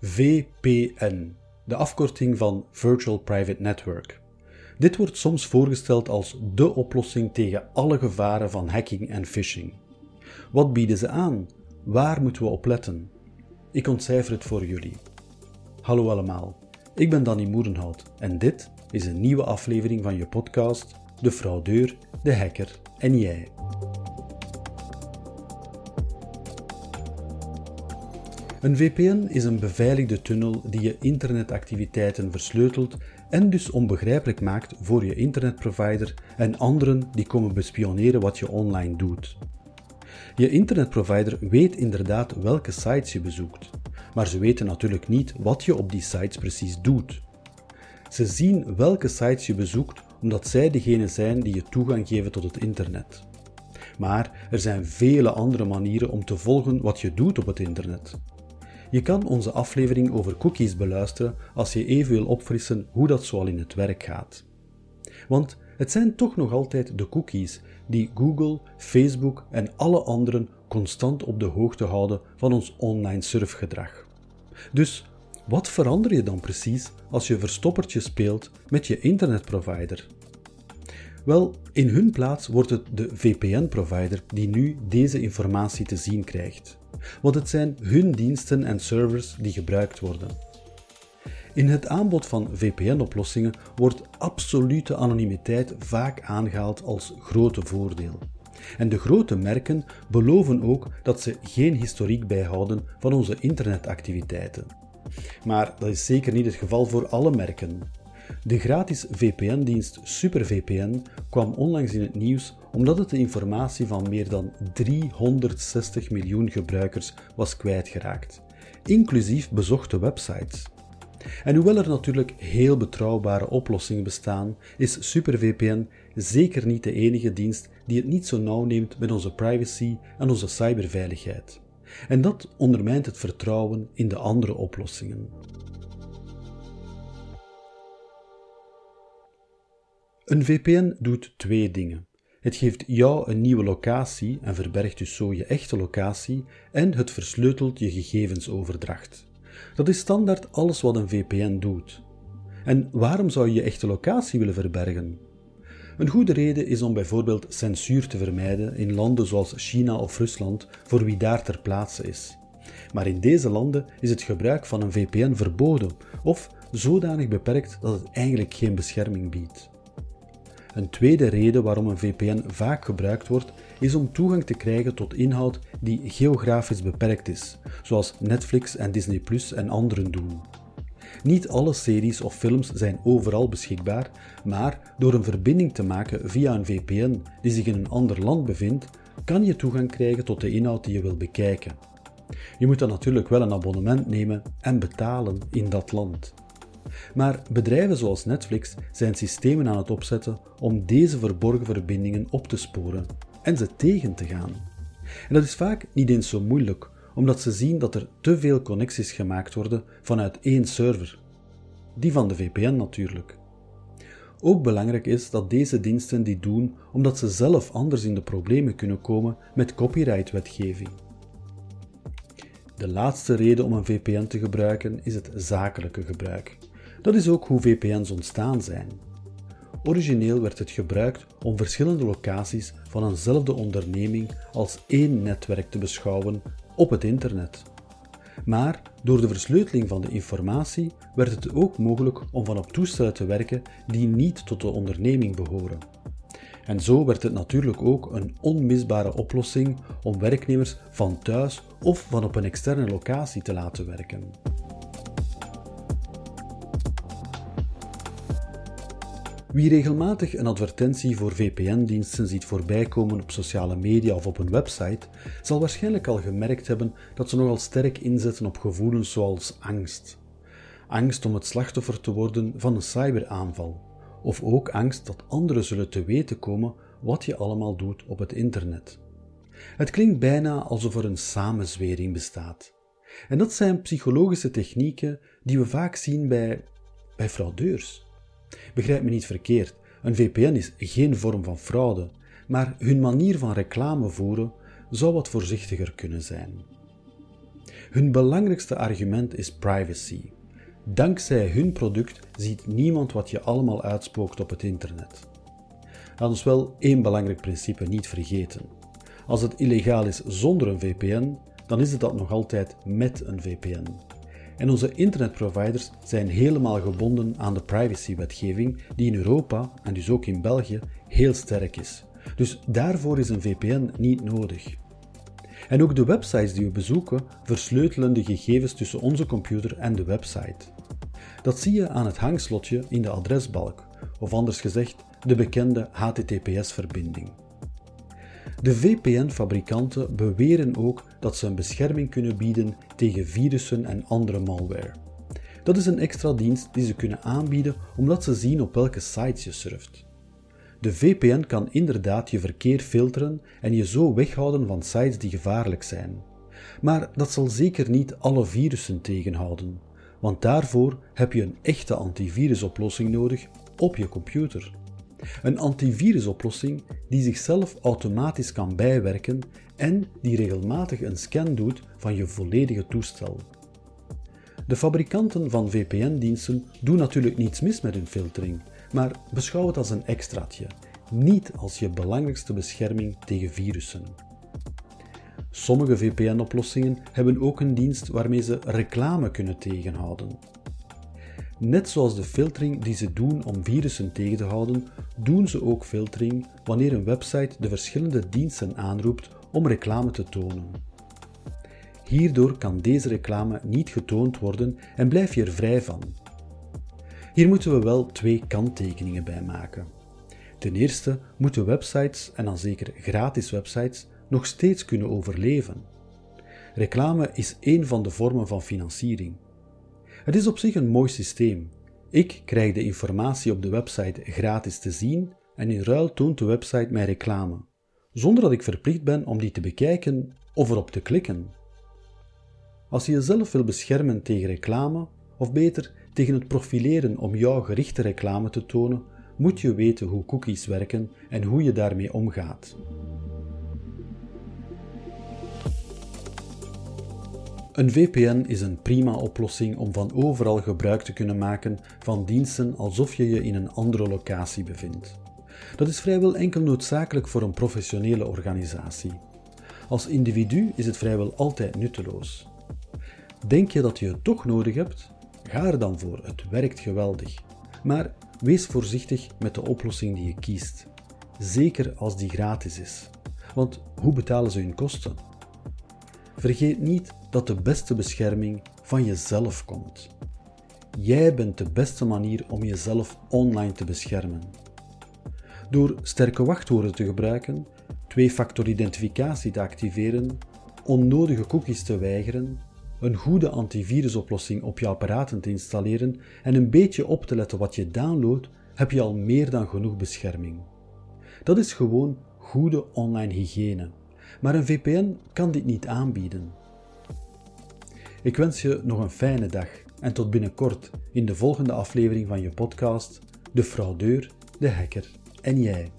VPN, de afkorting van Virtual Private Network. Dit wordt soms voorgesteld als de oplossing tegen alle gevaren van hacking en phishing. Wat bieden ze aan? Waar moeten we op letten? Ik ontcijfer het voor jullie. Hallo allemaal, ik ben Danny Moerenhout en dit is een nieuwe aflevering van je podcast De fraudeur, de hacker en jij. Een VPN is een beveiligde tunnel die je internetactiviteiten versleutelt en dus onbegrijpelijk maakt voor je internetprovider en anderen die komen bespioneren wat je online doet. Je internetprovider weet inderdaad welke sites je bezoekt, maar ze weten natuurlijk niet wat je op die sites precies doet. Ze zien welke sites je bezoekt omdat zij degene zijn die je toegang geven tot het internet. Maar er zijn vele andere manieren om te volgen wat je doet op het internet. Je kan onze aflevering over cookies beluisteren als je even wil opfrissen hoe dat zoal in het werk gaat. Want het zijn toch nog altijd de cookies die Google, Facebook en alle anderen constant op de hoogte houden van ons online surfgedrag. Dus wat verander je dan precies als je verstoppertje speelt met je internetprovider? Wel, in hun plaats wordt het de VPN-provider die nu deze informatie te zien krijgt want het zijn hun diensten en servers die gebruikt worden. In het aanbod van VPN-oplossingen wordt absolute anonimiteit vaak aangehaald als grote voordeel. En de grote merken beloven ook dat ze geen historiek bijhouden van onze internetactiviteiten. Maar dat is zeker niet het geval voor alle merken. De gratis VPN-dienst SuperVPN kwam onlangs in het nieuws omdat het de informatie van meer dan 360 miljoen gebruikers was kwijtgeraakt, inclusief bezochte websites. En hoewel er natuurlijk heel betrouwbare oplossingen bestaan, is SuperVPN zeker niet de enige dienst die het niet zo nauw neemt met onze privacy en onze cyberveiligheid. En dat ondermijnt het vertrouwen in de andere oplossingen. Een VPN doet twee dingen. Het geeft jou een nieuwe locatie en verbergt dus zo je echte locatie en het versleutelt je gegevensoverdracht. Dat is standaard alles wat een VPN doet. En waarom zou je je echte locatie willen verbergen? Een goede reden is om bijvoorbeeld censuur te vermijden in landen zoals China of Rusland voor wie daar ter plaatse is. Maar in deze landen is het gebruik van een VPN verboden of zodanig beperkt dat het eigenlijk geen bescherming biedt. Een tweede reden waarom een VPN vaak gebruikt wordt, is om toegang te krijgen tot inhoud die geografisch beperkt is, zoals Netflix en Disney Plus en anderen doen. Niet alle series of films zijn overal beschikbaar, maar door een verbinding te maken via een VPN die zich in een ander land bevindt, kan je toegang krijgen tot de inhoud die je wil bekijken. Je moet dan natuurlijk wel een abonnement nemen en betalen in dat land. Maar bedrijven zoals Netflix zijn systemen aan het opzetten om deze verborgen verbindingen op te sporen en ze tegen te gaan. En dat is vaak niet eens zo moeilijk, omdat ze zien dat er te veel connecties gemaakt worden vanuit één server. Die van de VPN natuurlijk. Ook belangrijk is dat deze diensten dit doen omdat ze zelf anders in de problemen kunnen komen met copyright-wetgeving. De laatste reden om een VPN te gebruiken is het zakelijke gebruik. Dat is ook hoe VPN's ontstaan zijn. Origineel werd het gebruikt om verschillende locaties van eenzelfde onderneming als één netwerk te beschouwen op het internet. Maar door de versleuteling van de informatie werd het ook mogelijk om van op toestellen te werken die niet tot de onderneming behoren. En zo werd het natuurlijk ook een onmisbare oplossing om werknemers van thuis of van op een externe locatie te laten werken. Wie regelmatig een advertentie voor VPN-diensten ziet voorbijkomen op sociale media of op een website, zal waarschijnlijk al gemerkt hebben dat ze nogal sterk inzetten op gevoelens zoals angst. Angst om het slachtoffer te worden van een cyberaanval, of ook angst dat anderen zullen te weten komen wat je allemaal doet op het internet. Het klinkt bijna alsof er een samenzwering bestaat. En dat zijn psychologische technieken die we vaak zien bij, bij fraudeurs. Begrijp me niet verkeerd, een VPN is geen vorm van fraude, maar hun manier van reclame voeren zou wat voorzichtiger kunnen zijn. Hun belangrijkste argument is privacy. Dankzij hun product ziet niemand wat je allemaal uitspookt op het internet. Laat ons wel één belangrijk principe niet vergeten. Als het illegaal is zonder een VPN, dan is het dat nog altijd met een VPN. En onze internetproviders zijn helemaal gebonden aan de privacywetgeving die in Europa en dus ook in België heel sterk is. Dus daarvoor is een VPN niet nodig. En ook de websites die we bezoeken versleutelen de gegevens tussen onze computer en de website. Dat zie je aan het hangslotje in de adresbalk, of anders gezegd de bekende HTTPS-verbinding. De VPN-fabrikanten beweren ook dat ze een bescherming kunnen bieden tegen virussen en andere malware. Dat is een extra dienst die ze kunnen aanbieden omdat ze zien op welke sites je surft. De VPN kan inderdaad je verkeer filteren en je zo weghouden van sites die gevaarlijk zijn. Maar dat zal zeker niet alle virussen tegenhouden, want daarvoor heb je een echte antivirusoplossing nodig op je computer. Een antivirusoplossing die zichzelf automatisch kan bijwerken en die regelmatig een scan doet van je volledige toestel. De fabrikanten van VPN-diensten doen natuurlijk niets mis met hun filtering, maar beschouw het als een extraatje, niet als je belangrijkste bescherming tegen virussen. Sommige VPN-oplossingen hebben ook een dienst waarmee ze reclame kunnen tegenhouden. Net zoals de filtering die ze doen om virussen tegen te houden, doen ze ook filtering wanneer een website de verschillende diensten aanroept om reclame te tonen. Hierdoor kan deze reclame niet getoond worden en blijf je er vrij van. Hier moeten we wel twee kanttekeningen bij maken. Ten eerste moeten websites, en dan zeker gratis websites, nog steeds kunnen overleven. Reclame is één van de vormen van financiering. Het is op zich een mooi systeem. Ik krijg de informatie op de website gratis te zien en in ruil toont de website mij reclame, zonder dat ik verplicht ben om die te bekijken of erop te klikken. Als je jezelf wil beschermen tegen reclame, of beter tegen het profileren om jouw gerichte reclame te tonen, moet je weten hoe cookies werken en hoe je daarmee omgaat. Een VPN is een prima oplossing om van overal gebruik te kunnen maken van diensten alsof je je in een andere locatie bevindt. Dat is vrijwel enkel noodzakelijk voor een professionele organisatie. Als individu is het vrijwel altijd nutteloos. Denk je dat je het toch nodig hebt? Ga er dan voor, het werkt geweldig. Maar wees voorzichtig met de oplossing die je kiest. Zeker als die gratis is. Want hoe betalen ze hun kosten? Vergeet niet dat de beste bescherming van jezelf komt. Jij bent de beste manier om jezelf online te beschermen. Door sterke wachtwoorden te gebruiken, twee-factor identificatie te activeren, onnodige cookies te weigeren, een goede antivirusoplossing op je apparaten te installeren en een beetje op te letten wat je downloadt, heb je al meer dan genoeg bescherming. Dat is gewoon goede online hygiëne. Maar een VPN kan dit niet aanbieden. Ik wens je nog een fijne dag en tot binnenkort in de volgende aflevering van je podcast De fraudeur, de hacker en jij.